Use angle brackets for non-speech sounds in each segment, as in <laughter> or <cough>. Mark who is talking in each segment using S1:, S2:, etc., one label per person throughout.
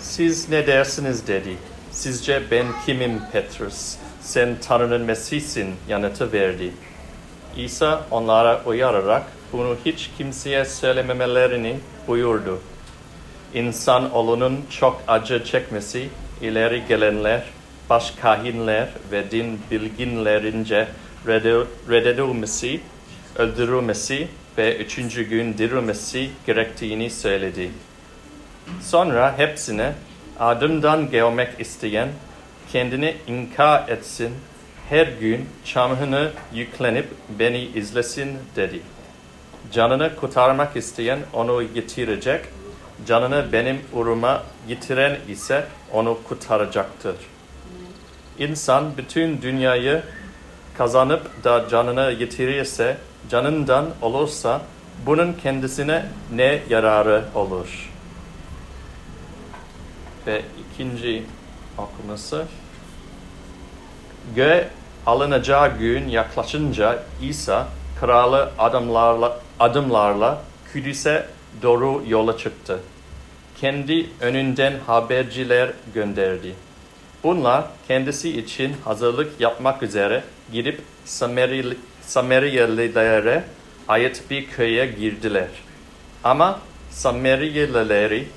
S1: Siz ne dersiniz dedi. Sizce ben kimim Petrus? Sen Tanrı'nın Mesih'sin yanıtı verdi. İsa onlara uyararak bunu hiç kimseye söylememelerini buyurdu. İnsan olunun çok acı çekmesi, ileri gelenler, baş kahinler ve din bilginlerince reddedilmesi, öldürülmesi ve üçüncü gün dirilmesi gerektiğini söyledi. Sonra hepsine ardımdan gelmek isteyen kendini inkar etsin, her gün çamhını yüklenip beni izlesin dedi. Canını kurtarmak isteyen onu yitirecek, canını benim uğruma yitiren ise onu kurtaracaktır. İnsan bütün dünyayı kazanıp da canını yitirirse, canından olursa bunun kendisine ne yararı olur? Ve ikinci okuması. Göğe alınacağı gün yaklaşınca İsa kralı adımlarla, adımlarla Kudüs'e doğru yola çıktı. Kendi önünden haberciler gönderdi. Bunlar kendisi için hazırlık yapmak üzere gidip Samerili, Sameriyelilere ait bir köye girdiler. Ama Sameriyelileri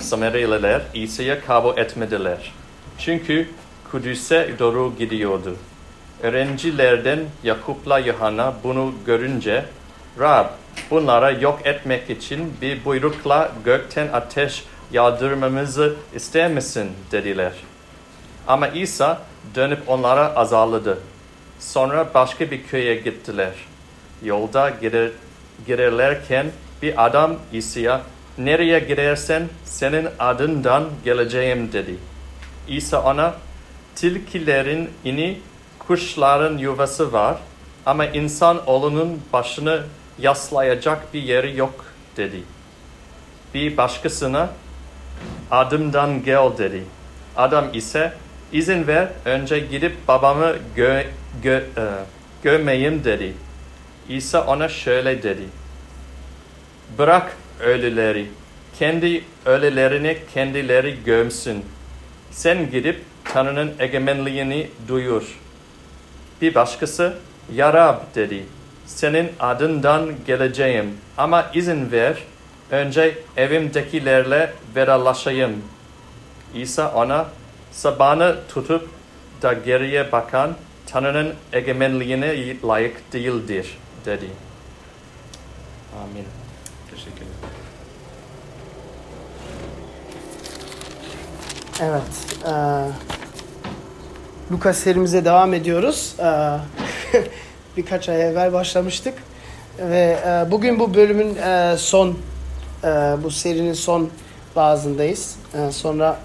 S1: Samerililer İsa'ya kabul etmediler. Çünkü Kudüs'e doğru gidiyordu. Öğrencilerden Yakup'la Yohanna bunu görünce Rab bunlara yok etmek için bir buyrukla gökten ateş yağdırmamızı ister misin dediler. Ama İsa dönüp onlara azarladı. Sonra başka bir köye gittiler. Yolda gider, girerlerken bir adam İsa'ya nereye gidersen senin adından geleceğim dedi. İsa ona tilkilerin ini kuşların yuvası var ama insan oğlunun başını yaslayacak bir yeri yok dedi. Bir başkasına adımdan gel dedi. Adam ise izin ver önce gidip babamı gö, gö, e, gömeyim dedi. İsa ona şöyle dedi. Bırak ölüleri, kendi ölülerini kendileri gömsün. Sen gidip Tanrı'nın egemenliğini duyur. Bir başkası, Ya Rab dedi, senin adından geleceğim ama izin ver, önce evimdekilerle vedalaşayım. İsa ona, sabanı tutup da geriye bakan Tanrı'nın egemenliğine layık değildir dedi. Amin. Teşekkürler.
S2: Evet. E, Lukas serimize devam ediyoruz. E, <laughs> birkaç ay evvel başlamıştık. Ve e, bugün bu bölümün e, son, e, bu serinin son bazındayız. E, sonra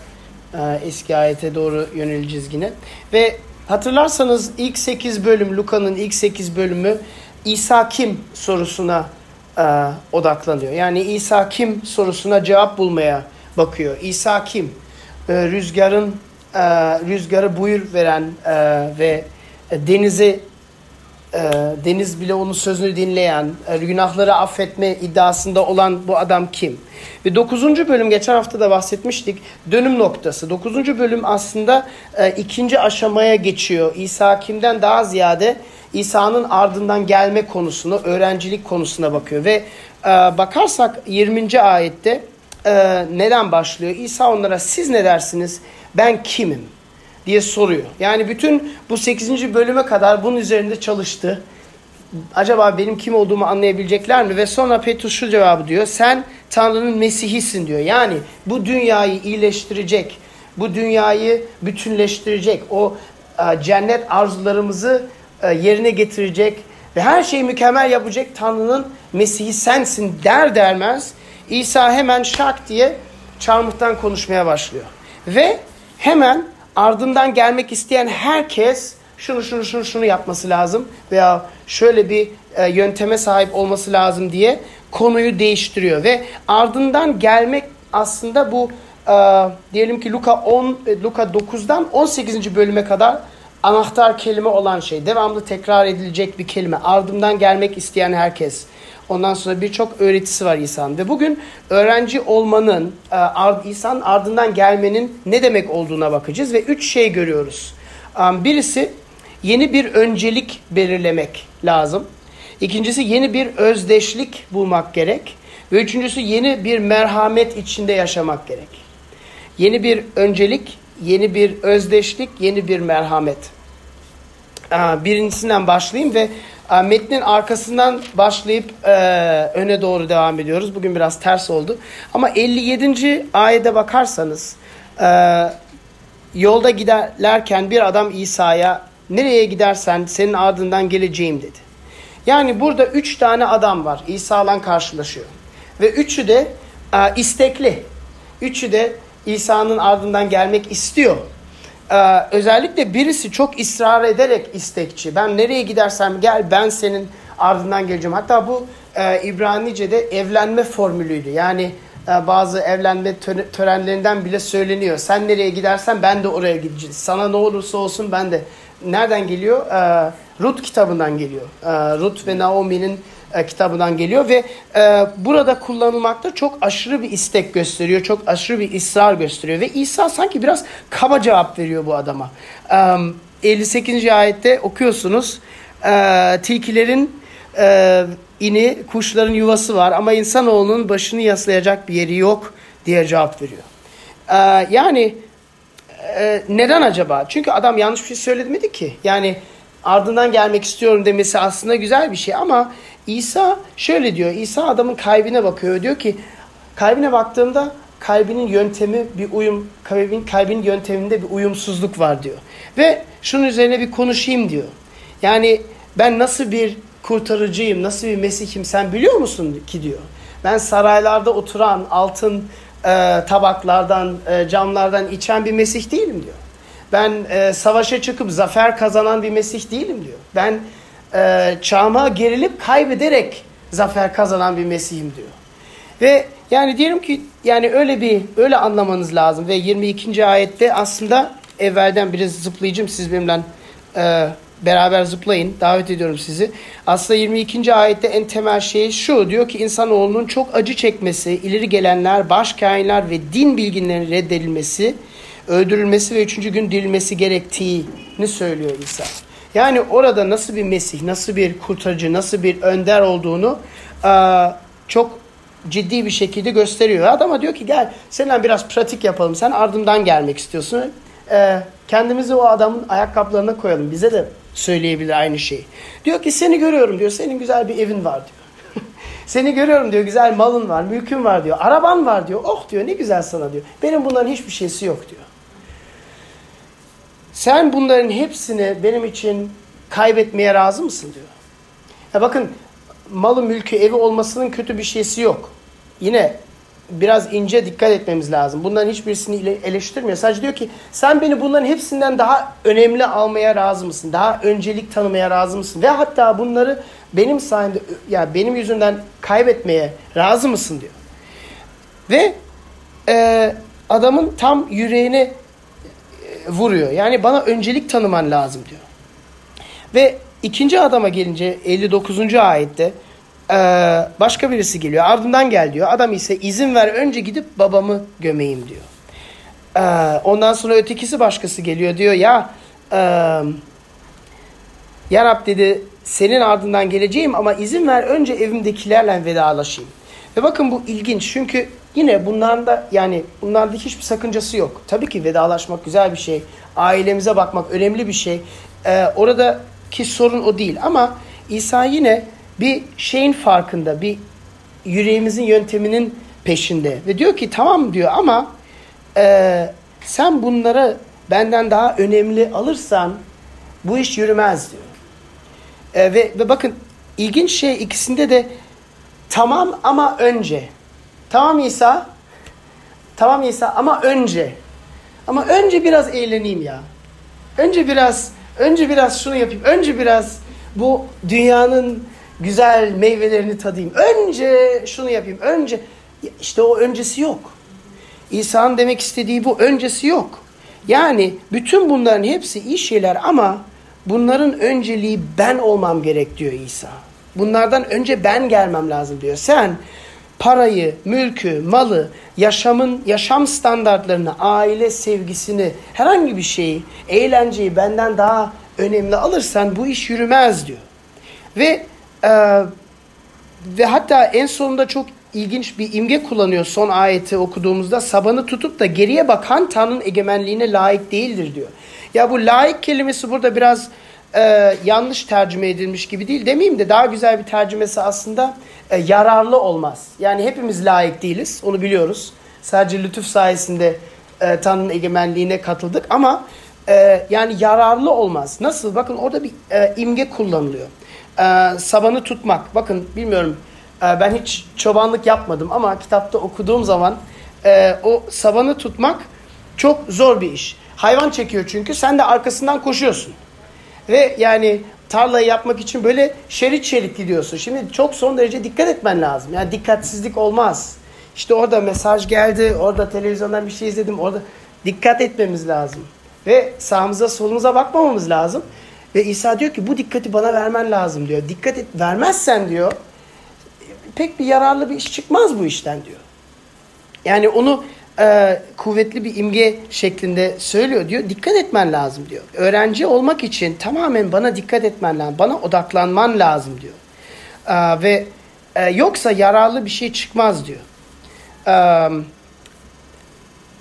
S2: e, eski ayete doğru yöneleceğiz yine. Ve hatırlarsanız ilk 8 bölüm, Luka'nın ilk 8 bölümü İsa kim sorusuna e, odaklanıyor. Yani İsa kim sorusuna cevap bulmaya bakıyor. İsa kim? E, rüzgarın e, rüzgarı buyur veren e, ve denizi e, deniz bile onun sözünü dinleyen, e, günahları affetme iddiasında olan bu adam kim? Ve 9. bölüm geçen hafta da bahsetmiştik. Dönüm noktası. 9. bölüm aslında e, ikinci aşamaya geçiyor. İsa kimden daha ziyade İsa'nın ardından gelme konusunu, öğrencilik konusuna bakıyor. Ve e, bakarsak 20. ayette e, neden başlıyor? İsa onlara siz ne dersiniz? Ben kimim? diye soruyor. Yani bütün bu 8. bölüme kadar bunun üzerinde çalıştı. Acaba benim kim olduğumu anlayabilecekler mi? Ve sonra Petrus şu cevabı diyor. Sen Tanrı'nın Mesih'isin diyor. Yani bu dünyayı iyileştirecek, bu dünyayı bütünleştirecek, o e, cennet arzularımızı yerine getirecek ve her şeyi mükemmel yapacak Tanrı'nın Mesih'i sensin der dermez İsa hemen şak diye çarmıhtan konuşmaya başlıyor. Ve hemen ardından gelmek isteyen herkes şunu şunu şunu şunu yapması lazım veya şöyle bir e, yönteme sahip olması lazım diye konuyu değiştiriyor ve ardından gelmek aslında bu e, diyelim ki Luka 10 e, Luka 9'dan 18. bölüme kadar anahtar kelime olan şey devamlı tekrar edilecek bir kelime ardından gelmek isteyen herkes Ondan sonra birçok öğretisi var İsa'nın. Ve bugün öğrenci olmanın, e, İsa'nın ardından gelmenin ne demek olduğuna bakacağız. Ve üç şey görüyoruz. Birisi yeni bir öncelik belirlemek lazım. İkincisi yeni bir özdeşlik bulmak gerek. Ve üçüncüsü yeni bir merhamet içinde yaşamak gerek. Yeni bir öncelik, yeni bir özdeşlik, yeni bir merhamet. Birincisinden başlayayım ve metnin arkasından başlayıp öne doğru devam ediyoruz. Bugün biraz ters oldu. Ama 57. ayete bakarsanız yolda giderlerken bir adam İsa'ya nereye gidersen senin ardından geleceğim dedi. Yani burada üç tane adam var İsa'la karşılaşıyor. Ve üçü de istekli. Üçü de İsa'nın ardından gelmek istiyor. E, özellikle birisi çok ısrar ederek istekçi. Ben nereye gidersem gel ben senin ardından geleceğim. Hatta bu e, İbranice'de evlenme formülüydü. Yani e, bazı evlenme törenlerinden bile söyleniyor. Sen nereye gidersen ben de oraya gideceğim. Sana ne olursa olsun ben de. Nereden geliyor? E, Rut kitabından geliyor. E, Rut ve Naomi'nin e, kitabından geliyor ve e, burada kullanılmakta çok aşırı bir istek gösteriyor. Çok aşırı bir ısrar gösteriyor ve İsa sanki biraz kaba cevap veriyor bu adama. E, 58. ayette okuyorsunuz. E, tilkilerin e, ini, kuşların yuvası var ama insanoğlunun başını yaslayacak bir yeri yok diye cevap veriyor. E, yani e, neden acaba? Çünkü adam yanlış bir şey söylemedi ki. Yani ardından gelmek istiyorum demesi aslında güzel bir şey ama İsa şöyle diyor. İsa adamın kalbine bakıyor. Diyor ki kalbine baktığımda kalbinin yöntemi bir uyum, kalbin, kalbinin yönteminde bir uyumsuzluk var diyor. Ve şunun üzerine bir konuşayım diyor. Yani ben nasıl bir kurtarıcıyım, nasıl bir Mesih'im sen biliyor musun ki diyor. Ben saraylarda oturan altın e, tabaklardan, e, camlardan içen bir Mesih değilim diyor. Ben e, savaşa çıkıp zafer kazanan bir Mesih değilim diyor. Ben e, çağıma gerilip kaybederek zafer kazanan bir Mesih'im diyor. Ve yani diyelim ki yani öyle bir öyle anlamanız lazım ve 22. ayette aslında evvelden biraz zıplayacağım siz benimle e, beraber zıplayın davet ediyorum sizi. Aslında 22. ayette en temel şey şu diyor ki insanoğlunun çok acı çekmesi, ileri gelenler, baş ve din bilginlerinin reddedilmesi, öldürülmesi ve üçüncü gün dirilmesi gerektiğini söylüyor İsa. Yani orada nasıl bir Mesih, nasıl bir kurtarıcı, nasıl bir önder olduğunu çok ciddi bir şekilde gösteriyor. Adama diyor ki gel seninle biraz pratik yapalım. Sen ardından gelmek istiyorsun. Kendimizi o adamın ayakkabılarına koyalım. Bize de söyleyebilir aynı şeyi. Diyor ki seni görüyorum diyor. Senin güzel bir evin var diyor. <laughs> seni görüyorum diyor. Güzel malın var, mülkün var diyor. Araban var diyor. Oh diyor ne güzel sana diyor. Benim bunların hiçbir şeysi yok diyor. Sen bunların hepsini benim için kaybetmeye razı mısın diyor. Ya bakın malı mülkü evi olmasının kötü bir şeysi yok. Yine biraz ince dikkat etmemiz lazım. Bunların hiçbirisini eleştirmiyor. Sadece diyor ki sen beni bunların hepsinden daha önemli almaya razı mısın? Daha öncelik tanımaya razı mısın? Ve hatta bunları benim sayemde ya yani benim yüzünden kaybetmeye razı mısın diyor. Ve e, adamın tam yüreğine vuruyor. Yani bana öncelik tanıman lazım diyor. Ve ikinci adama gelince 59. ayette başka birisi geliyor. Ardından gel diyor. Adam ise izin ver önce gidip babamı gömeyim diyor. Ondan sonra ötekisi başkası geliyor diyor ya Rab dedi senin ardından geleceğim ama izin ver önce evimdekilerle vedalaşayım. Ve bakın bu ilginç çünkü Yine bunlarda yani bunlarda hiçbir sakıncası yok. Tabii ki vedalaşmak güzel bir şey. Ailemize bakmak önemli bir şey. Ee, oradaki sorun o değil. Ama İsa yine bir şeyin farkında. Bir yüreğimizin yönteminin peşinde. Ve diyor ki tamam diyor ama e, sen bunları benden daha önemli alırsan bu iş yürümez diyor. E, ve, ve bakın ilginç şey ikisinde de tamam ama önce. Tamam İsa. Tamam İsa ama önce. Ama önce biraz eğleneyim ya. Önce biraz önce biraz şunu yapayım. Önce biraz bu dünyanın güzel meyvelerini tadayım. Önce şunu yapayım. Önce işte o öncesi yok. İsa'nın demek istediği bu öncesi yok. Yani bütün bunların hepsi iyi şeyler ama bunların önceliği ben olmam gerek diyor İsa. Bunlardan önce ben gelmem lazım diyor. Sen parayı, mülkü, malı, yaşamın yaşam standartlarını, aile sevgisini, herhangi bir şeyi, eğlenceyi benden daha önemli alırsan bu iş yürümez diyor. Ve e, ve hatta en sonunda çok ilginç bir imge kullanıyor son ayeti okuduğumuzda. Sabanı tutup da geriye bakan Tanrı'nın egemenliğine layık değildir diyor. Ya bu layık kelimesi burada biraz e, yanlış tercüme edilmiş gibi değil demeyeyim de daha güzel bir tercümesi aslında e, yararlı olmaz. Yani hepimiz layık değiliz onu biliyoruz. Sadece lütuf sayesinde e, Tanrı'nın egemenliğine katıldık ama e, yani yararlı olmaz. Nasıl? Bakın orada bir e, imge kullanılıyor. E, sabanı tutmak. Bakın bilmiyorum e, ben hiç çobanlık yapmadım ama kitapta okuduğum zaman e, o sabanı tutmak çok zor bir iş. Hayvan çekiyor çünkü sen de arkasından koşuyorsun. Ve yani tarlayı yapmak için böyle şerit şerit gidiyorsun. Şimdi çok son derece dikkat etmen lazım. Yani dikkatsizlik olmaz. İşte orada mesaj geldi, orada televizyondan bir şey izledim, orada dikkat etmemiz lazım. Ve sağımıza solumuza bakmamamız lazım. Ve İsa diyor ki bu dikkati bana vermen lazım diyor. Dikkat et, vermezsen diyor pek bir yararlı bir iş çıkmaz bu işten diyor. Yani onu e, kuvvetli bir imge şeklinde söylüyor diyor. Dikkat etmen lazım diyor. Öğrenci olmak için tamamen bana dikkat etmen lazım. Bana odaklanman lazım diyor. E, ve e, yoksa yararlı bir şey çıkmaz diyor. E,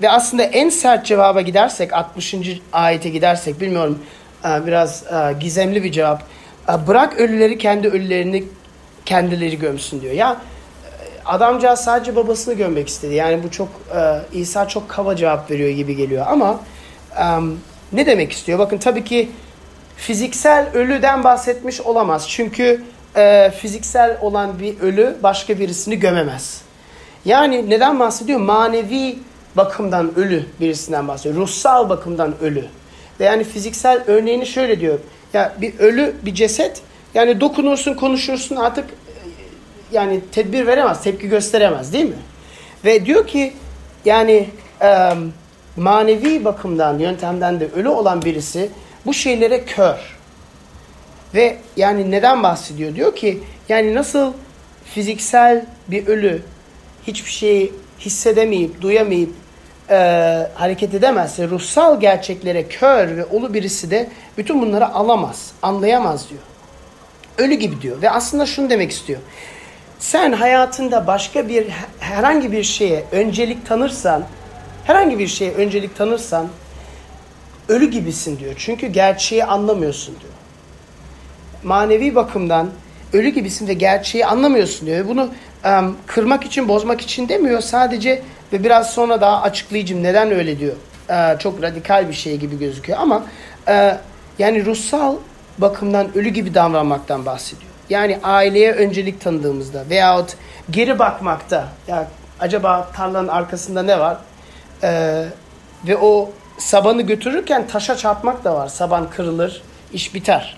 S2: ve aslında en sert cevaba gidersek 60. ayete gidersek bilmiyorum e, biraz e, gizemli bir cevap. E, bırak ölüleri kendi ölülerini kendileri gömsün diyor. Ya adamcağız sadece babasını gömmek istedi. Yani bu çok e, İsa çok kaba cevap veriyor gibi geliyor ama e, ne demek istiyor? Bakın tabii ki fiziksel ölüden bahsetmiş olamaz. Çünkü e, fiziksel olan bir ölü başka birisini gömemez. Yani neden bahsediyor? Manevi bakımdan ölü birisinden bahsediyor. Ruhsal bakımdan ölü. Ve yani fiziksel örneğini şöyle diyor. Ya bir ölü bir ceset yani dokunursun konuşursun artık yani tedbir veremez, tepki gösteremez değil mi? Ve diyor ki yani e, manevi bakımdan, yöntemden de ölü olan birisi bu şeylere kör. Ve yani neden bahsediyor? Diyor ki yani nasıl fiziksel bir ölü hiçbir şeyi hissedemeyip, duyamayıp e, hareket edemezse ruhsal gerçeklere kör ve olu birisi de bütün bunları alamaz, anlayamaz diyor. Ölü gibi diyor ve aslında şunu demek istiyor. Sen hayatında başka bir herhangi bir şeye öncelik tanırsan, herhangi bir şeye öncelik tanırsan ölü gibisin diyor. Çünkü gerçeği anlamıyorsun diyor. Manevi bakımdan ölü gibisin ve gerçeği anlamıyorsun diyor. Bunu um, kırmak için, bozmak için demiyor. Sadece ve biraz sonra daha açıklayacağım neden öyle diyor. Ee, çok radikal bir şey gibi gözüküyor ama e, yani ruhsal bakımdan ölü gibi davranmaktan bahsediyor. Yani aileye öncelik tanıdığımızda veyahut geri bakmakta ya acaba tarlanın arkasında ne var? Ee, ve o sabanı götürürken taşa çarpmak da var. Saban kırılır, iş biter.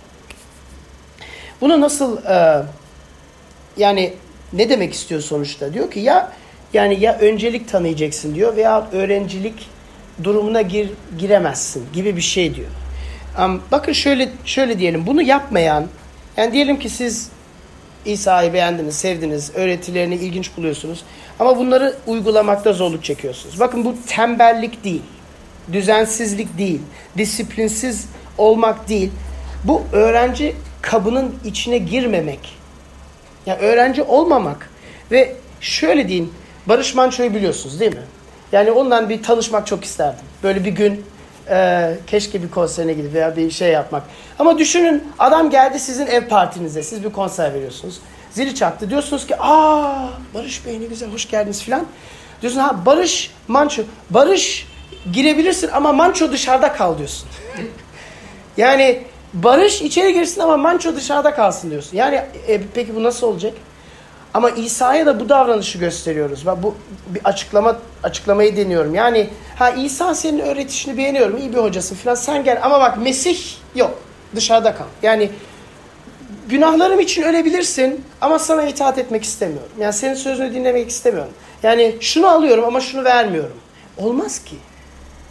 S2: Bunu nasıl e, yani ne demek istiyor sonuçta? Diyor ki ya yani ya öncelik tanıyacaksın diyor veya öğrencilik durumuna gir, giremezsin gibi bir şey diyor. Um, bakın şöyle şöyle diyelim bunu yapmayan yani diyelim ki siz İsa'yı beğendiniz, sevdiniz, öğretilerini ilginç buluyorsunuz. Ama bunları uygulamakta zorluk çekiyorsunuz. Bakın bu tembellik değil, düzensizlik değil, disiplinsiz olmak değil. Bu öğrenci kabının içine girmemek. Yani öğrenci olmamak. Ve şöyle diyeyim, Barış Manço'yu biliyorsunuz değil mi? Yani ondan bir tanışmak çok isterdim. Böyle bir gün e, keşke bir konserine gidip veya bir şey yapmak. Ama düşünün adam geldi sizin ev partinize. Siz bir konser veriyorsunuz. Zili çaktı. Diyorsunuz ki aa Barış Bey ne güzel hoş geldiniz filan. Diyorsun ha Barış Manço. Barış girebilirsin ama Manço dışarıda kal diyorsun. <laughs> yani Barış içeri girsin ama Manço dışarıda kalsın diyorsun. Yani e, peki bu nasıl olacak? Ama İsa'ya da bu davranışı gösteriyoruz. Ben bu bir açıklama açıklamayı deniyorum. Yani ha İsa senin öğretişini beğeniyorum. iyi bir hocasın falan. Sen gel ama bak Mesih yok. Dışarıda kal. Yani günahlarım için ölebilirsin ama sana itaat etmek istemiyorum. Yani senin sözünü dinlemek istemiyorum. Yani şunu alıyorum ama şunu vermiyorum. Olmaz ki.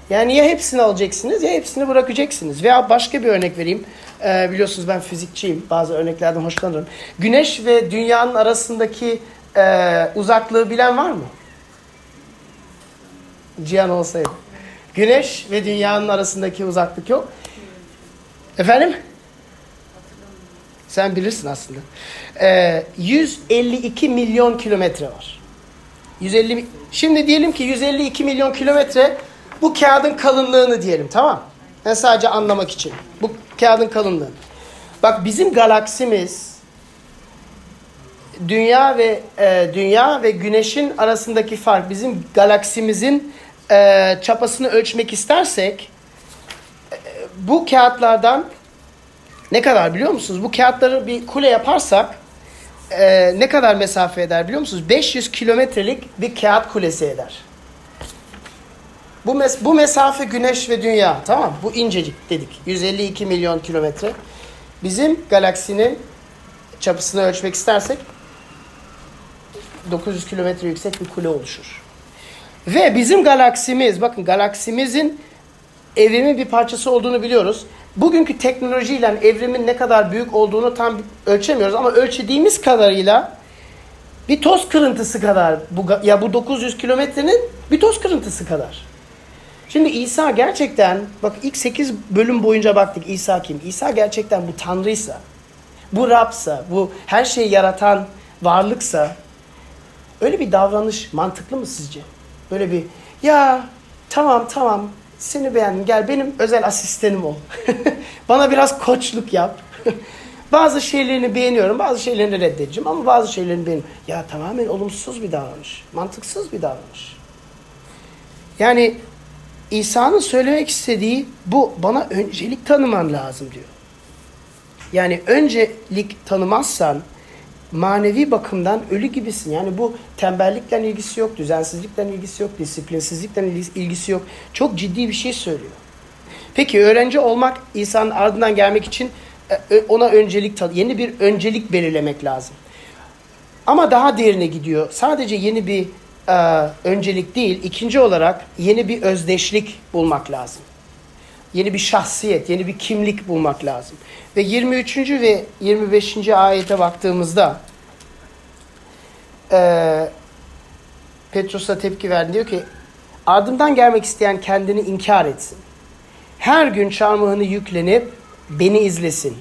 S2: Yani ya hepsini alacaksınız ya hepsini bırakacaksınız. Veya başka bir örnek vereyim. Ee, biliyorsunuz ben fizikçiyim. Bazı örneklerden hoşlanırım. Güneş ve dünyanın arasındaki e, uzaklığı bilen var mı? Cihan olsaydı. Güneş ve dünyanın arasındaki uzaklık yok. Efendim? Sen bilirsin aslında. Ee, 152 milyon kilometre var. 150 Şimdi diyelim ki 152 milyon kilometre bu kağıdın kalınlığını diyelim tamam Yani sadece anlamak için. Bu kağıdın kalınlığı. Bak bizim galaksimiz dünya ve e, dünya ve güneşin arasındaki fark bizim galaksimizin e, çapasını ölçmek istersek e, bu kağıtlardan ne kadar biliyor musunuz? Bu kağıtları bir kule yaparsak e, ne kadar mesafe eder biliyor musunuz? 500 kilometrelik bir kağıt kulesi eder. Bu, mes bu mesafe güneş ve dünya tamam Bu incecik dedik. 152 milyon kilometre. Bizim galaksinin çapısını ölçmek istersek 900 kilometre yüksek bir kule oluşur. Ve bizim galaksimiz, bakın galaksimizin evrimin bir parçası olduğunu biliyoruz. Bugünkü teknolojiyle evrimin ne kadar büyük olduğunu tam ölçemiyoruz ama ölçediğimiz kadarıyla bir toz kırıntısı kadar bu ya bu 900 kilometrenin bir toz kırıntısı kadar. Şimdi İsa gerçekten bak ilk 8 bölüm boyunca baktık İsa kim? İsa gerçekten bu tanrıysa, bu Rabsa, bu her şeyi yaratan varlıksa öyle bir davranış mantıklı mı sizce? Böyle bir ya tamam tamam seni beğendim gel benim özel asistanım ol. <laughs> Bana biraz koçluk yap. <laughs> bazı şeylerini beğeniyorum bazı şeylerini reddedeceğim ama bazı şeylerini beğeniyorum. Ya tamamen olumsuz bir davranış. Mantıksız bir davranış. Yani İsa'nın söylemek istediği bu bana öncelik tanıman lazım diyor. Yani öncelik tanımazsan manevi bakımdan ölü gibisin. Yani bu tembellikle ilgisi yok, düzensizlikle ilgisi yok, disiplinsizlikle ilgisi yok. Çok ciddi bir şey söylüyor. Peki öğrenci olmak İsa'nın ardından gelmek için e, ona öncelik yeni bir öncelik belirlemek lazım. Ama daha derine gidiyor. Sadece yeni bir e, öncelik değil, ikinci olarak yeni bir özdeşlik bulmak lazım. Yeni bir şahsiyet, yeni bir kimlik bulmak lazım. Ve 23. ve 25. ayete baktığımızda e, Petrus'a tepki verdi. Diyor ki ardımdan gelmek isteyen kendini inkar etsin. Her gün çarmıhını yüklenip beni izlesin.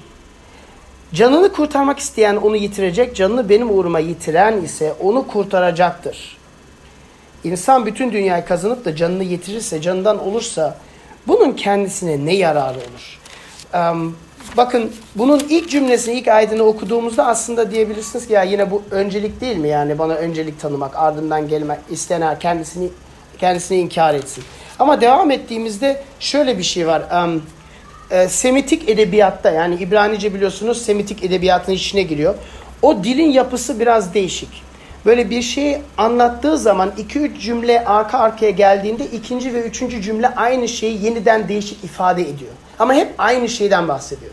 S2: Canını kurtarmak isteyen onu yitirecek, canını benim uğruma yitiren ise onu kurtaracaktır. İnsan bütün dünyayı kazanıp da canını yitirirse, canından olursa bunun kendisine ne yararı olur? Um, bakın bunun ilk cümlesini, ilk ayetini okuduğumuzda aslında diyebilirsiniz ki ya yine bu öncelik değil mi? Yani bana öncelik tanımak, ardından gelmek, isteyen kendisini kendisini inkar etsin. Ama devam ettiğimizde şöyle bir şey var. Um, e, Semitik edebiyatta yani İbranice biliyorsunuz Semitik edebiyatın içine giriyor. O dilin yapısı biraz değişik böyle bir şeyi anlattığı zaman iki üç cümle arka arkaya geldiğinde ikinci ve üçüncü cümle aynı şeyi yeniden değişik ifade ediyor. Ama hep aynı şeyden bahsediyor.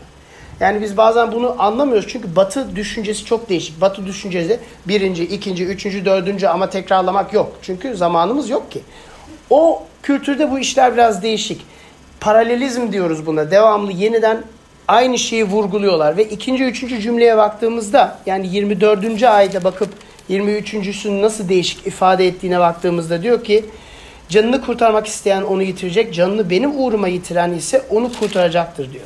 S2: Yani biz bazen bunu anlamıyoruz çünkü batı düşüncesi çok değişik. Batı düşüncesi birinci, ikinci, üçüncü, dördüncü ama tekrarlamak yok. Çünkü zamanımız yok ki. O kültürde bu işler biraz değişik. Paralelizm diyoruz buna. Devamlı yeniden aynı şeyi vurguluyorlar. Ve ikinci, üçüncü cümleye baktığımızda yani 24. ayda bakıp 23.sünün nasıl değişik ifade ettiğine baktığımızda diyor ki canını kurtarmak isteyen onu yitirecek, canını benim uğruma yitiren ise onu kurtaracaktır diyor.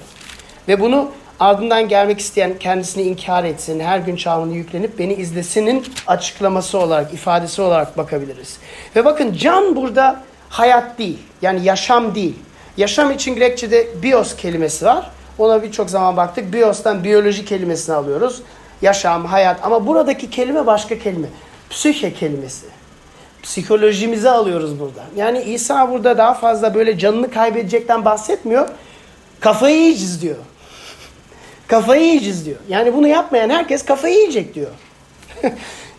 S2: Ve bunu ardından gelmek isteyen kendisini inkar etsin, her gün çağrını yüklenip beni izlesinin açıklaması olarak, ifadesi olarak bakabiliriz. Ve bakın can burada hayat değil, yani yaşam değil. Yaşam için Grekçe'de bios kelimesi var. Ona birçok zaman baktık. Bios'tan biyoloji kelimesini alıyoruz yaşam, hayat ama buradaki kelime başka kelime. Psike kelimesi. Psikolojimizi alıyoruz burada. Yani İsa burada daha fazla böyle canını kaybedecekten bahsetmiyor. Kafayı yiyeceğiz diyor. <laughs> Kafayı yiyeceğiz diyor. Yani bunu yapmayan herkes kafayı yiyecek diyor. <laughs>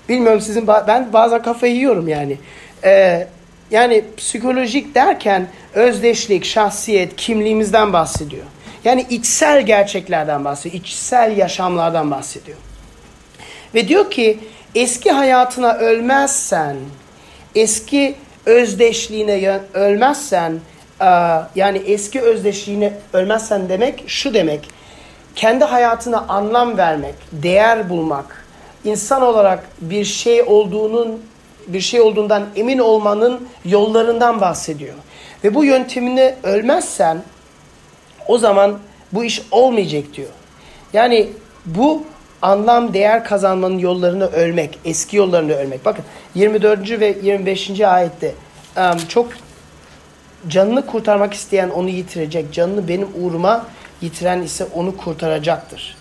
S2: Bilmiyorum sizin ben bazen kafayı yiyorum yani. Ee, yani psikolojik derken özdeşlik, şahsiyet, kimliğimizden bahsediyor. Yani içsel gerçeklerden bahsediyor. içsel yaşamlardan bahsediyor. Ve diyor ki eski hayatına ölmezsen, eski özdeşliğine ölmezsen, yani eski özdeşliğine ölmezsen demek şu demek. kendi hayatına anlam vermek, değer bulmak, insan olarak bir şey olduğunun bir şey olduğundan emin olmanın yollarından bahsediyor. Ve bu yöntemini ölmezsen o zaman bu iş olmayacak diyor. Yani bu anlam değer kazanmanın yollarını ölmek, eski yollarını ölmek. Bakın 24. ve 25. ayette çok canını kurtarmak isteyen onu yitirecek. Canını benim uğruma yitiren ise onu kurtaracaktır.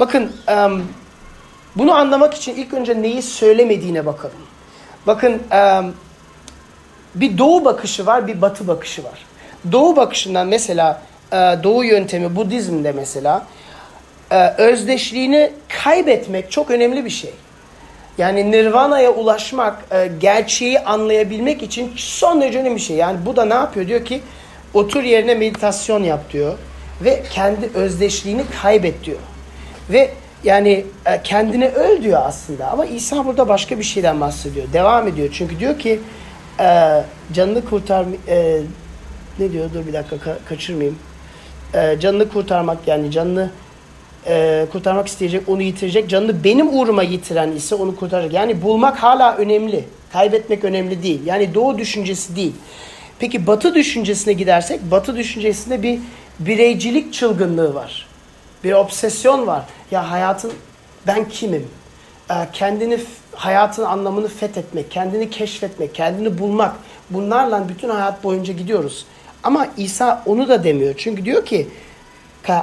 S2: Bakın bunu anlamak için ilk önce neyi söylemediğine bakalım. Bakın bir doğu bakışı var, bir batı bakışı var. Doğu bakışından mesela doğu yöntemi Budizm'de mesela özdeşliğini kaybetmek çok önemli bir şey. Yani nirvana'ya ulaşmak, gerçeği anlayabilmek için son derece önemli bir şey. Yani bu da ne yapıyor? Diyor ki otur yerine meditasyon yap diyor. Ve kendi özdeşliğini kaybet diyor. Ve yani e, kendine öl diyor aslında. Ama İsa burada başka bir şeyden bahsediyor. Devam ediyor. Çünkü diyor ki e, canını kurtar... E, ne diyor? Dur bir dakika ka- kaçırmayayım. E, canını kurtarmak yani canını e, kurtarmak isteyecek, onu yitirecek. Canını benim uğruma yitiren ise onu kurtaracak. Yani bulmak hala önemli. Kaybetmek önemli değil. Yani doğu düşüncesi değil. Peki batı düşüncesine gidersek, batı düşüncesinde bir bireycilik çılgınlığı var. Bir obsesyon var. Ya hayatın ben kimim? Ee, kendini hayatın anlamını fethetmek, kendini keşfetmek, kendini bulmak. Bunlarla bütün hayat boyunca gidiyoruz. Ama İsa onu da demiyor. Çünkü diyor ki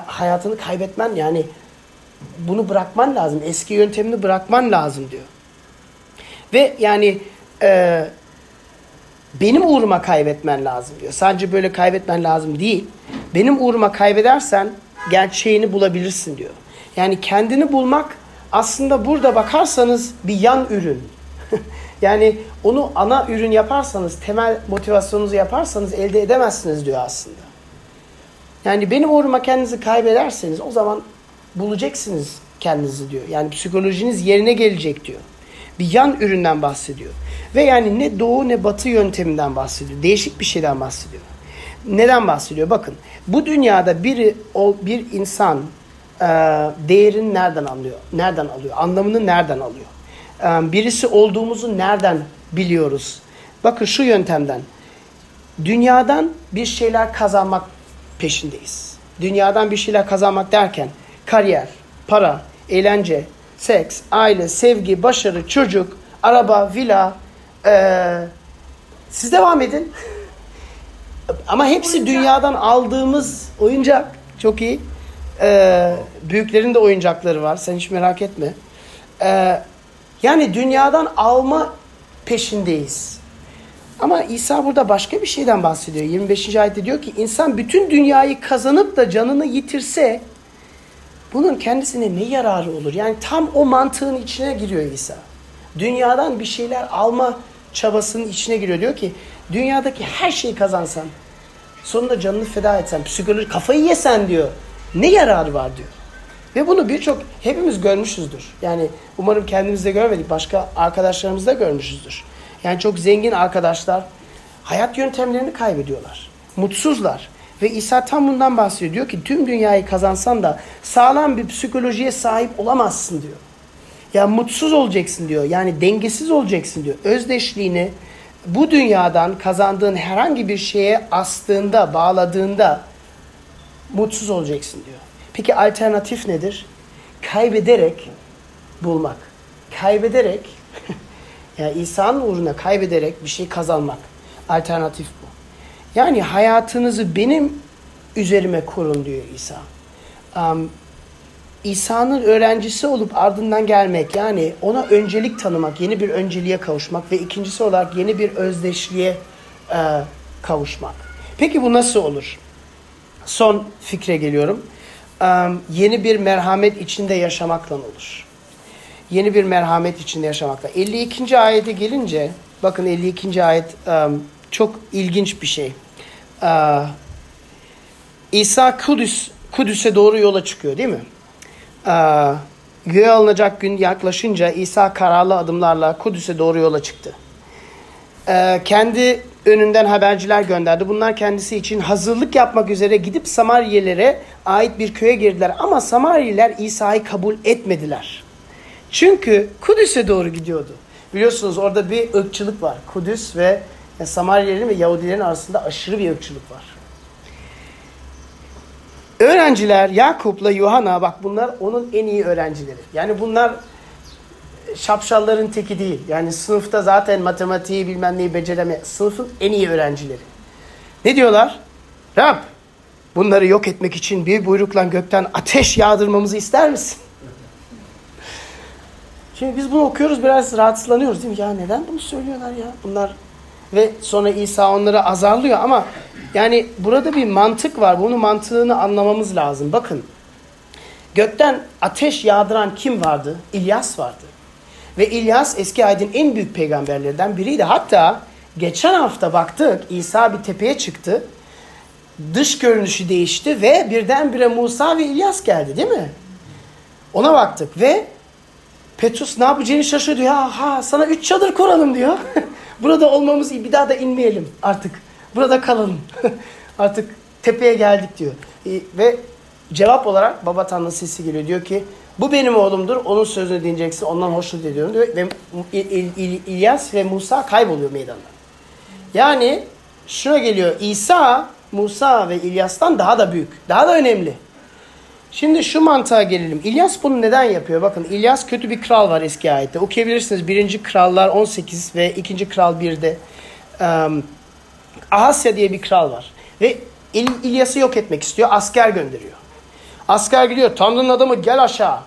S2: hayatını kaybetmen yani bunu bırakman lazım. Eski yöntemini bırakman lazım diyor. Ve yani e, benim uğruma kaybetmen lazım diyor. Sadece böyle kaybetmen lazım değil. Benim uğruma kaybedersen gerçeğini bulabilirsin diyor. Yani kendini bulmak aslında burada bakarsanız bir yan ürün. <laughs> yani onu ana ürün yaparsanız, temel motivasyonunuzu yaparsanız elde edemezsiniz diyor aslında. Yani benim uğruma kendinizi kaybederseniz o zaman bulacaksınız kendinizi diyor. Yani psikolojiniz yerine gelecek diyor. Bir yan üründen bahsediyor. Ve yani ne doğu ne batı yönteminden bahsediyor. Değişik bir şeyden bahsediyor. Neden bahsediyor? Bakın bu dünyada biri bir insan e, değerini nereden anlıyor? Nereden alıyor? Anlamını nereden alıyor? E, birisi olduğumuzu nereden biliyoruz? Bakın şu yöntemden. Dünyadan bir şeyler kazanmak peşindeyiz. Dünyadan bir şeyler kazanmak derken kariyer, para, eğlence, seks, aile, sevgi, başarı, çocuk, araba, villa. Ee, siz devam edin. <laughs> Ama hepsi oyuncak. dünyadan aldığımız oyuncak. Çok iyi. Ee, büyüklerin de oyuncakları var. Sen hiç merak etme. Ee, yani dünyadan alma peşindeyiz. Ama İsa burada başka bir şeyden bahsediyor. 25. ayette diyor ki insan bütün dünyayı kazanıp da canını yitirse bunun kendisine ne yararı olur? Yani tam o mantığın içine giriyor İsa. Dünyadan bir şeyler alma çabasının içine giriyor. Diyor ki dünyadaki her şeyi kazansan, sonunda canını feda etsen, psikoloji kafayı yesen diyor. Ne yararı var diyor. Ve bunu birçok hepimiz görmüşüzdür. Yani umarım kendimizde görmedik. Başka arkadaşlarımızda görmüşüzdür. Yani çok zengin arkadaşlar hayat yöntemlerini kaybediyorlar. Mutsuzlar. Ve İsa tam bundan bahsediyor. Diyor ki tüm dünyayı kazansan da sağlam bir psikolojiye sahip olamazsın diyor. Ya mutsuz olacaksın diyor. Yani dengesiz olacaksın diyor. Özdeşliğini bu dünyadan kazandığın herhangi bir şeye astığında, bağladığında mutsuz olacaksın diyor. Peki alternatif nedir? Kaybederek bulmak. Kaybederek yani İsa'nın uğruna kaybederek bir şey kazanmak. Alternatif bu. Yani hayatınızı benim üzerime kurun diyor İsa. Um, İsa'nın öğrencisi olup ardından gelmek yani ona öncelik tanımak, yeni bir önceliğe kavuşmak ve ikincisi olarak yeni bir özdeşliğe e, kavuşmak. Peki bu nasıl olur? Son fikre geliyorum. Um, yeni bir merhamet içinde yaşamakla olur. Yeni bir merhamet içinde yaşamakla. 52. ayete gelince, bakın 52. ayet çok ilginç bir şey. İsa Kudüs, Kudüs'e doğru yola çıkıyor değil mi? Göğe alınacak gün yaklaşınca İsa kararlı adımlarla Kudüs'e doğru yola çıktı. Kendi önünden haberciler gönderdi. Bunlar kendisi için hazırlık yapmak üzere gidip Samaryelere ait bir köye girdiler. Ama Samaryeliler İsa'yı kabul etmediler. Çünkü Kudüs'e doğru gidiyordu. Biliyorsunuz orada bir ırkçılık var. Kudüs ve Samaryelilerin ve Yahudilerin arasında aşırı bir ırkçılık var. Öğrenciler Yakup'la Yuhanna bak bunlar onun en iyi öğrencileri. Yani bunlar şapşalların teki değil. Yani sınıfta zaten matematiği bilmem neyi becereme. Sınıfın en iyi öğrencileri. Ne diyorlar? Rab bunları yok etmek için bir buyrukla gökten ateş yağdırmamızı ister misin? Şimdi biz bunu okuyoruz biraz rahatsızlanıyoruz değil mi? Ya neden bunu söylüyorlar ya? Bunlar ve sonra İsa onları azarlıyor ama yani burada bir mantık var. Bunun mantığını anlamamız lazım. Bakın gökten ateş yağdıran kim vardı? İlyas vardı. Ve İlyas eski aydın en büyük peygamberlerden biriydi. Hatta geçen hafta baktık İsa bir tepeye çıktı. Dış görünüşü değişti ve birdenbire Musa ve İlyas geldi değil mi? Ona baktık ve Petrus ne yapacağını şaşırdı. Ya ha sana üç çadır kuralım diyor. <laughs> Burada olmamız iyi bir daha da inmeyelim artık. Burada kalalım. <laughs> artık tepeye geldik diyor. Ve cevap olarak Baba Tanrı sesi geliyor. Diyor ki bu benim oğlumdur. Onun sözünü dinleyeceksin. Ondan hoşnut ediyorum diyor. Ve İlyas ve Musa kayboluyor meydanda. Yani şuna geliyor. İsa, Musa ve İlyas'tan daha da büyük. Daha da önemli. Şimdi şu mantığa gelelim. İlyas bunu neden yapıyor? Bakın İlyas kötü bir kral var eski ayette. Okuyabilirsiniz. Birinci Krallar 18 ve ikinci Kral 1'de. Um, Ahasya diye bir kral var. Ve İl İlyas'ı yok etmek istiyor. Asker gönderiyor. Asker gidiyor. Tanrı'nın adamı gel aşağı.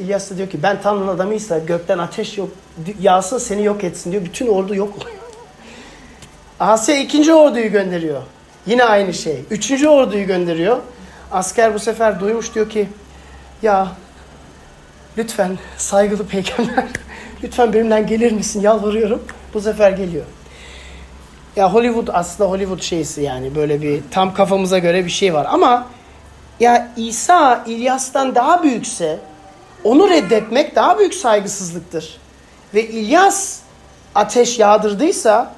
S2: İlyas da diyor ki ben Tanrı'nın adamıysa gökten ateş yok, yağsın seni yok etsin diyor. Bütün ordu yok oluyor. <laughs> Asya ikinci orduyu gönderiyor. Yine aynı şey. Üçüncü orduyu gönderiyor. Asker bu sefer duymuş diyor ki ya lütfen saygılı peygamber <laughs> lütfen benimle gelir misin yalvarıyorum. Bu sefer geliyor. Ya Hollywood aslında Hollywood şeysi yani böyle bir tam kafamıza göre bir şey var ama ya İsa İlyas'tan daha büyükse onu reddetmek daha büyük saygısızlıktır. Ve İlyas ateş yağdırdıysa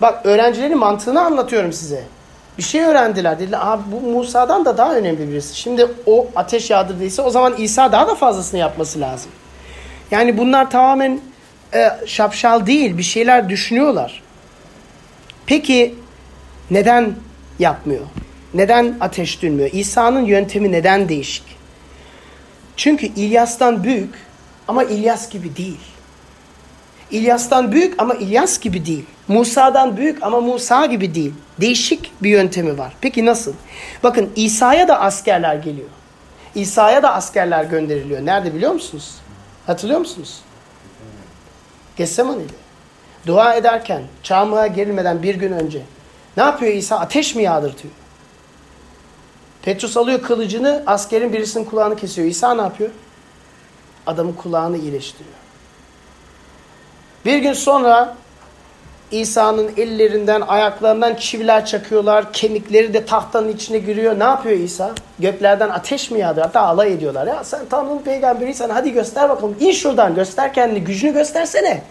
S2: bak öğrencilerin mantığını anlatıyorum size. Bir şey öğrendiler. Dediler Aa, bu Musa'dan da daha önemli birisi. Şimdi o ateş yağdırdıysa o zaman İsa daha da fazlasını yapması lazım. Yani bunlar tamamen e, şapşal değil. Bir şeyler düşünüyorlar. Peki neden yapmıyor? Neden ateş dönmüyor? İsa'nın yöntemi neden değişik? Çünkü İlyas'tan büyük ama İlyas gibi değil. İlyas'tan büyük ama İlyas gibi değil. Musa'dan büyük ama Musa gibi değil. Değişik bir yöntemi var. Peki nasıl? Bakın İsa'ya da askerler geliyor. İsa'ya da askerler gönderiliyor. Nerede biliyor musunuz? Hatırlıyor musunuz? Getsemane'de. Dua ederken, çarmıha gerilmeden bir gün önce ne yapıyor İsa? Ateş mi yağdırtıyor? Petrus alıyor kılıcını, askerin birisinin kulağını kesiyor. İsa ne yapıyor? Adamın kulağını iyileştiriyor. Bir gün sonra İsa'nın ellerinden, ayaklarından çiviler çakıyorlar. Kemikleri de tahtanın içine giriyor. Ne yapıyor İsa? Göklerden ateş mi yağdı? Hatta alay ediyorlar. Ya sen Tanrı'nın peygamberiysen hadi göster bakalım. İn şuradan göster kendini. Gücünü göstersene.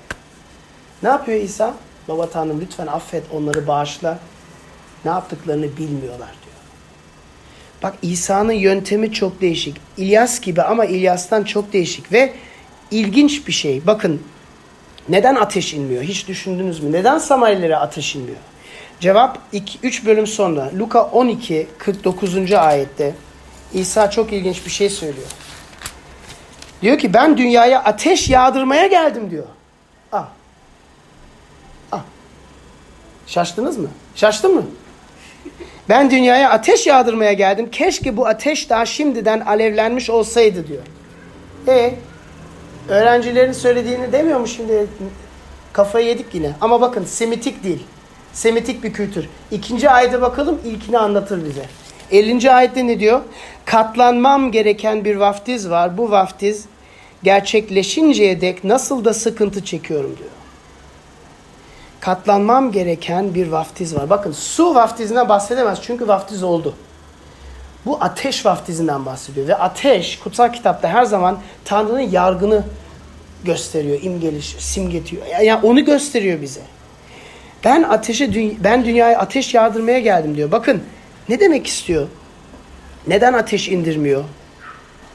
S2: Ne yapıyor İsa? Baba Tanrım lütfen affet onları bağışla. Ne yaptıklarını bilmiyorlar diyor. Bak İsa'nın yöntemi çok değişik. İlyas gibi ama İlyas'tan çok değişik ve ilginç bir şey. Bakın neden ateş inmiyor? Hiç düşündünüz mü? Neden Samarilere ateş inmiyor? Cevap 3 bölüm sonra Luka 12 49. ayette İsa çok ilginç bir şey söylüyor. Diyor ki ben dünyaya ateş yağdırmaya geldim diyor. Ah. Ah. Şaştınız mı? Şaştın mı? Ben dünyaya ateş yağdırmaya geldim. Keşke bu ateş daha şimdiden alevlenmiş olsaydı diyor. E öğrencilerin söylediğini demiyor mu şimdi? Kafayı yedik yine. Ama bakın Semitik değil. Semitik bir kültür. İkinci ayete bakalım ilkini anlatır bize. 50. ayette ne diyor? Katlanmam gereken bir vaftiz var. Bu vaftiz gerçekleşinceye dek nasıl da sıkıntı çekiyorum diyor katlanmam gereken bir vaftiz var. Bakın su vaftizinden bahsedemez çünkü vaftiz oldu. Bu ateş vaftizinden bahsediyor. Ve ateş kutsal kitapta her zaman Tanrı'nın yargını gösteriyor, imgeliş, simgetiyor. Yani onu gösteriyor bize. Ben ateşe ben dünyaya ateş yağdırmaya geldim diyor. Bakın ne demek istiyor? Neden ateş indirmiyor?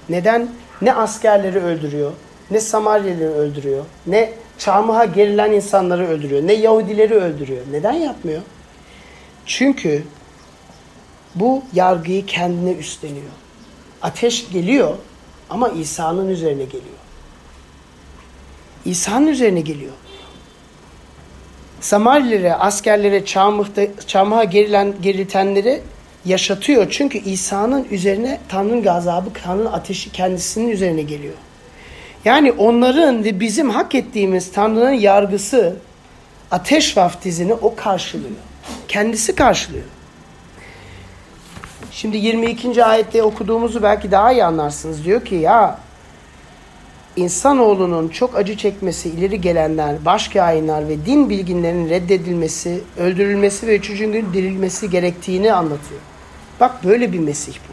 S2: Neden ne askerleri öldürüyor, ne Samaryalıları öldürüyor, ne çarmıha gerilen insanları öldürüyor, ne Yahudileri öldürüyor. Neden yapmıyor? Çünkü bu yargıyı kendine üstleniyor. Ateş geliyor ama İsa'nın üzerine geliyor. İsa'nın üzerine geliyor. Samaryalılara, askerlere, çarmıhta, çarmıha gerilen, geriltenleri yaşatıyor. Çünkü İsa'nın üzerine Tanrı'nın gazabı, Tanrı'nın ateşi kendisinin üzerine geliyor. Yani onların ve bizim hak ettiğimiz Tanrı'nın yargısı, ateş vaftizini o karşılıyor. Kendisi karşılıyor. Şimdi 22. ayette okuduğumuzu belki daha iyi anlarsınız. Diyor ki ya insanoğlunun çok acı çekmesi, ileri gelenler, baş kainler ve din bilginlerinin reddedilmesi, öldürülmesi ve üçüncü gün dirilmesi gerektiğini anlatıyor. Bak böyle bir Mesih bu.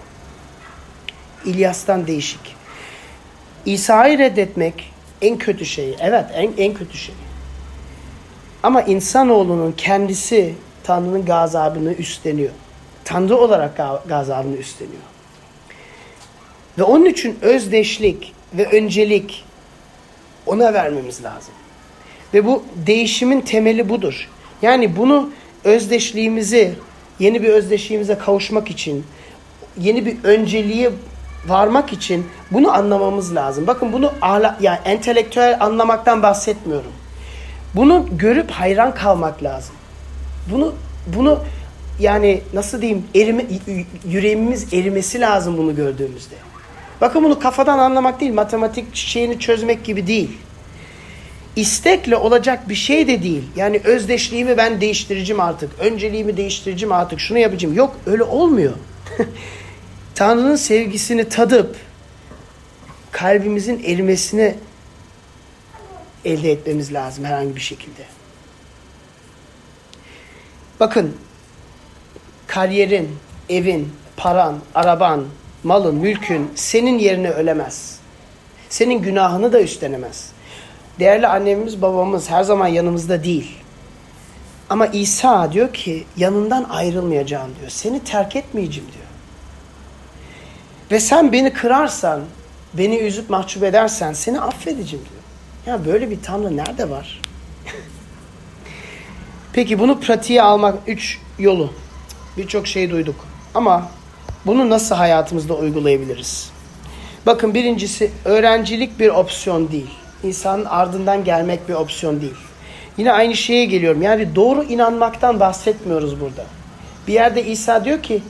S2: İlyas'tan değişik. İsa'yı reddetmek en kötü şey. Evet en, en kötü şey. Ama insanoğlunun kendisi Tanrı'nın gazabını üstleniyor. Tanrı olarak gazabını üstleniyor. Ve onun için özdeşlik ve öncelik ona vermemiz lazım. Ve bu değişimin temeli budur. Yani bunu özdeşliğimizi, yeni bir özdeşliğimize kavuşmak için, yeni bir önceliğe varmak için bunu anlamamız lazım. Bakın bunu ahla, yani entelektüel anlamaktan bahsetmiyorum. Bunu görüp hayran kalmak lazım. Bunu bunu yani nasıl diyeyim erime, yüreğimiz erimesi lazım bunu gördüğümüzde. Bakın bunu kafadan anlamak değil, matematik şeyini çözmek gibi değil. İstekle olacak bir şey de değil. Yani özdeşliğimi ben değiştireceğim artık. Önceliğimi değiştireceğim artık. Şunu yapacağım. Yok öyle olmuyor. <laughs> Tanrı'nın sevgisini tadıp kalbimizin erimesini elde etmemiz lazım herhangi bir şekilde. Bakın kariyerin, evin, paran, araban, malın, mülkün senin yerine ölemez. Senin günahını da üstlenemez. Değerli annemiz, babamız her zaman yanımızda değil. Ama İsa diyor ki yanından ayrılmayacağım diyor. Seni terk etmeyeceğim diyor. Ve sen beni kırarsan, beni üzüp mahcup edersen seni affedeceğim diyor. Ya böyle bir tanrı nerede var? <laughs> Peki bunu pratiğe almak üç yolu. Birçok şey duyduk. Ama bunu nasıl hayatımızda uygulayabiliriz? Bakın birincisi öğrencilik bir opsiyon değil. İnsanın ardından gelmek bir opsiyon değil. Yine aynı şeye geliyorum. Yani doğru inanmaktan bahsetmiyoruz burada. Bir yerde İsa diyor ki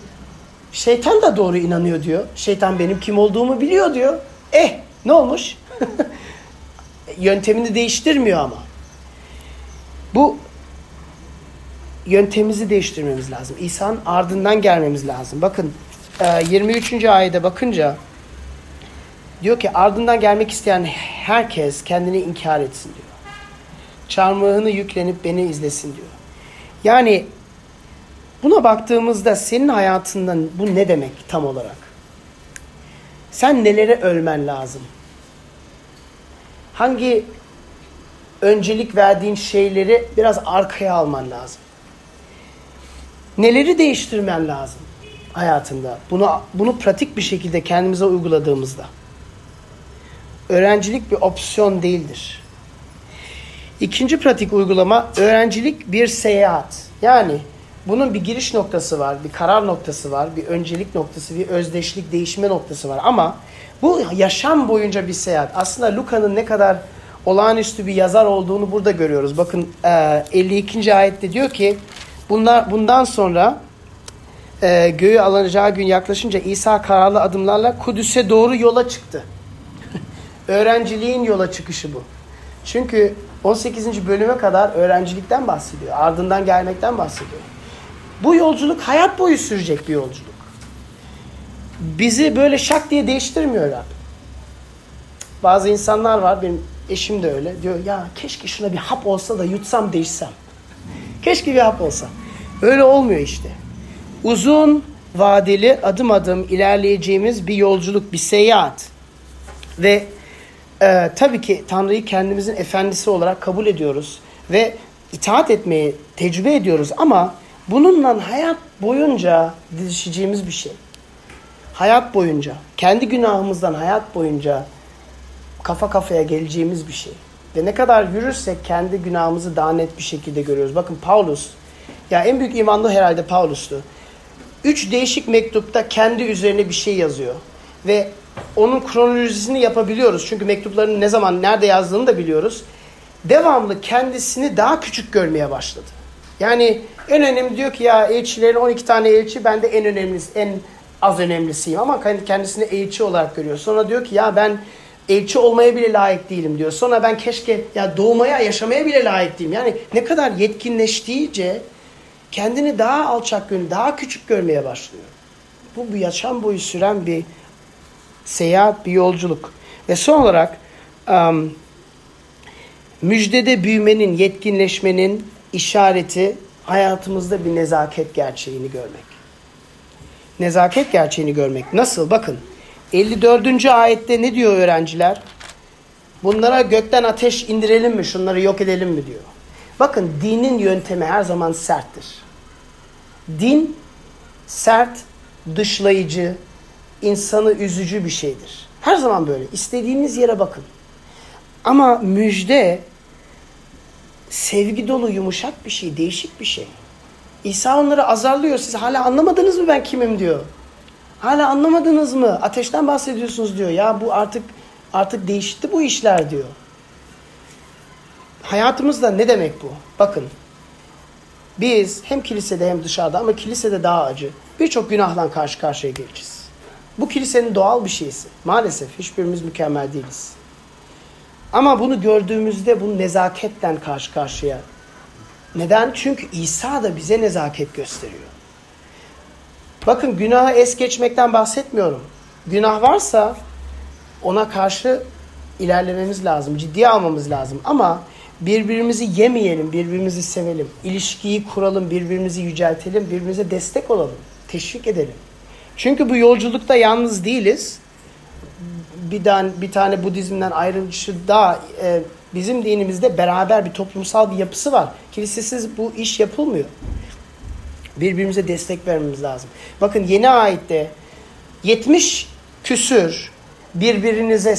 S2: şeytan da doğru inanıyor diyor. Şeytan benim kim olduğumu biliyor diyor. Eh ne olmuş? <laughs> Yöntemini değiştirmiyor ama. Bu yöntemimizi değiştirmemiz lazım. İsa'nın ardından gelmemiz lazım. Bakın 23. E, ayete bakınca diyor ki ardından gelmek isteyen herkes kendini inkar etsin diyor. Çarmıhını yüklenip beni izlesin diyor. Yani buna baktığımızda senin hayatından bu ne demek tam olarak? Sen nelere ölmen lazım? Hangi öncelik verdiğin şeyleri biraz arkaya alman lazım? Neleri değiştirmen lazım hayatında? Bunu bunu pratik bir şekilde kendimize uyguladığımızda. Öğrencilik bir opsiyon değildir. İkinci pratik uygulama öğrencilik bir seyahat. Yani bunun bir giriş noktası var, bir karar noktası var, bir öncelik noktası, bir özdeşlik değişme noktası var. Ama bu yaşam boyunca bir seyahat. Aslında Luka'nın ne kadar olağanüstü bir yazar olduğunu burada görüyoruz. Bakın 52. ayette diyor ki Bunlar bundan sonra e, göğü alınacağı gün yaklaşınca İsa kararlı adımlarla Kudüs'e doğru yola çıktı. <laughs> Öğrenciliğin yola çıkışı bu. Çünkü 18. bölüme kadar öğrencilikten bahsediyor. Ardından gelmekten bahsediyor. Bu yolculuk hayat boyu sürecek bir yolculuk. Bizi böyle şak diye değiştirmiyor Rab. Bazı insanlar var, benim eşim de öyle. Diyor ya keşke şuna bir hap olsa da yutsam değişsem. <laughs> Keşke bir hap olsa. Öyle olmuyor işte. Uzun vadeli adım adım ilerleyeceğimiz bir yolculuk, bir seyahat. Ve e, tabii ki Tanrı'yı kendimizin efendisi olarak kabul ediyoruz. Ve itaat etmeyi tecrübe ediyoruz ama bununla hayat boyunca didişeceğimiz bir şey. Hayat boyunca, kendi günahımızdan hayat boyunca kafa kafaya geleceğimiz bir şey. Ve ne kadar yürürsek kendi günahımızı daha net bir şekilde görüyoruz. Bakın Paulus, ya en büyük imanlı herhalde Paulus'tu. Üç değişik mektupta kendi üzerine bir şey yazıyor. Ve onun kronolojisini yapabiliyoruz. Çünkü mektuplarını ne zaman, nerede yazdığını da biliyoruz. Devamlı kendisini daha küçük görmeye başladı. Yani en önemli diyor ki ya elçilerin 12 tane elçi ben de en önemlisi, en az önemlisiyim. Ama kendisini elçi olarak görüyor. Sonra diyor ki ya ben elçi olmaya bile layık değilim diyor. Sonra ben keşke ya doğmaya, yaşamaya bile layık değilim. Yani ne kadar yetkinleştiğince kendini daha alçak gönül, daha küçük görmeye başlıyor. Bu bir yaşam boyu süren bir seyahat, bir yolculuk. Ve son olarak um, müjdede büyümenin, yetkinleşmenin işareti hayatımızda bir nezaket gerçeğini görmek. Nezaket gerçeğini görmek. Nasıl? Bakın 54. ayette ne diyor öğrenciler? Bunlara gökten ateş indirelim mi, şunları yok edelim mi diyor. Bakın dinin yöntemi her zaman serttir. Din sert, dışlayıcı, insanı üzücü bir şeydir. Her zaman böyle. İstediğiniz yere bakın. Ama müjde sevgi dolu, yumuşak bir şey, değişik bir şey. İsa onları azarlıyor. Siz hala anlamadınız mı ben kimim diyor. Hala anlamadınız mı? Ateşten bahsediyorsunuz diyor. Ya bu artık artık değişti bu işler diyor. Hayatımızda ne demek bu? Bakın. Biz hem kilisede hem dışarıda ama kilisede daha acı. Birçok günahla karşı karşıya geleceğiz. Bu kilisenin doğal bir şeysi. Maalesef hiçbirimiz mükemmel değiliz. Ama bunu gördüğümüzde bunu nezaketten karşı karşıya. Neden? Çünkü İsa da bize nezaket gösteriyor. Bakın günahı es geçmekten bahsetmiyorum. Günah varsa ona karşı ilerlememiz lazım, ciddiye almamız lazım. Ama birbirimizi yemeyelim, birbirimizi sevelim. İlişkiyi kuralım, birbirimizi yüceltelim, birbirimize destek olalım, teşvik edelim. Çünkü bu yolculukta yalnız değiliz. Bir tane, bir tane Budizm'den ayrılışı da e, bizim dinimizde beraber bir toplumsal bir yapısı var. Kilisesiz bu iş yapılmıyor. Birbirimize destek vermemiz lazım. Bakın yeni ayette 70 küsür birbirinize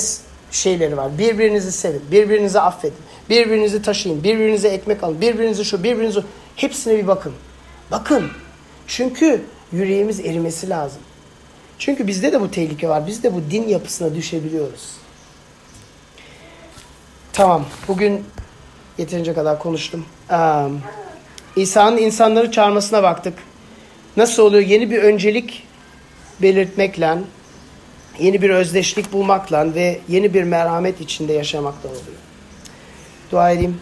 S2: şeyleri var. Birbirinizi sevin, birbirinizi affedin, birbirinizi taşıyın, birbirinize ekmek alın, birbirinizi şu, birbirinizi hepsine bir bakın. Bakın. Çünkü yüreğimiz erimesi lazım. Çünkü bizde de bu tehlike var. Biz de bu din yapısına düşebiliyoruz. Tamam. Bugün yeterince kadar konuştum. Um, İsa'nın insanları çağırmasına baktık. Nasıl oluyor? Yeni bir öncelik belirtmekle, yeni bir özdeşlik bulmakla ve yeni bir merhamet içinde yaşamakla oluyor. Dua edeyim.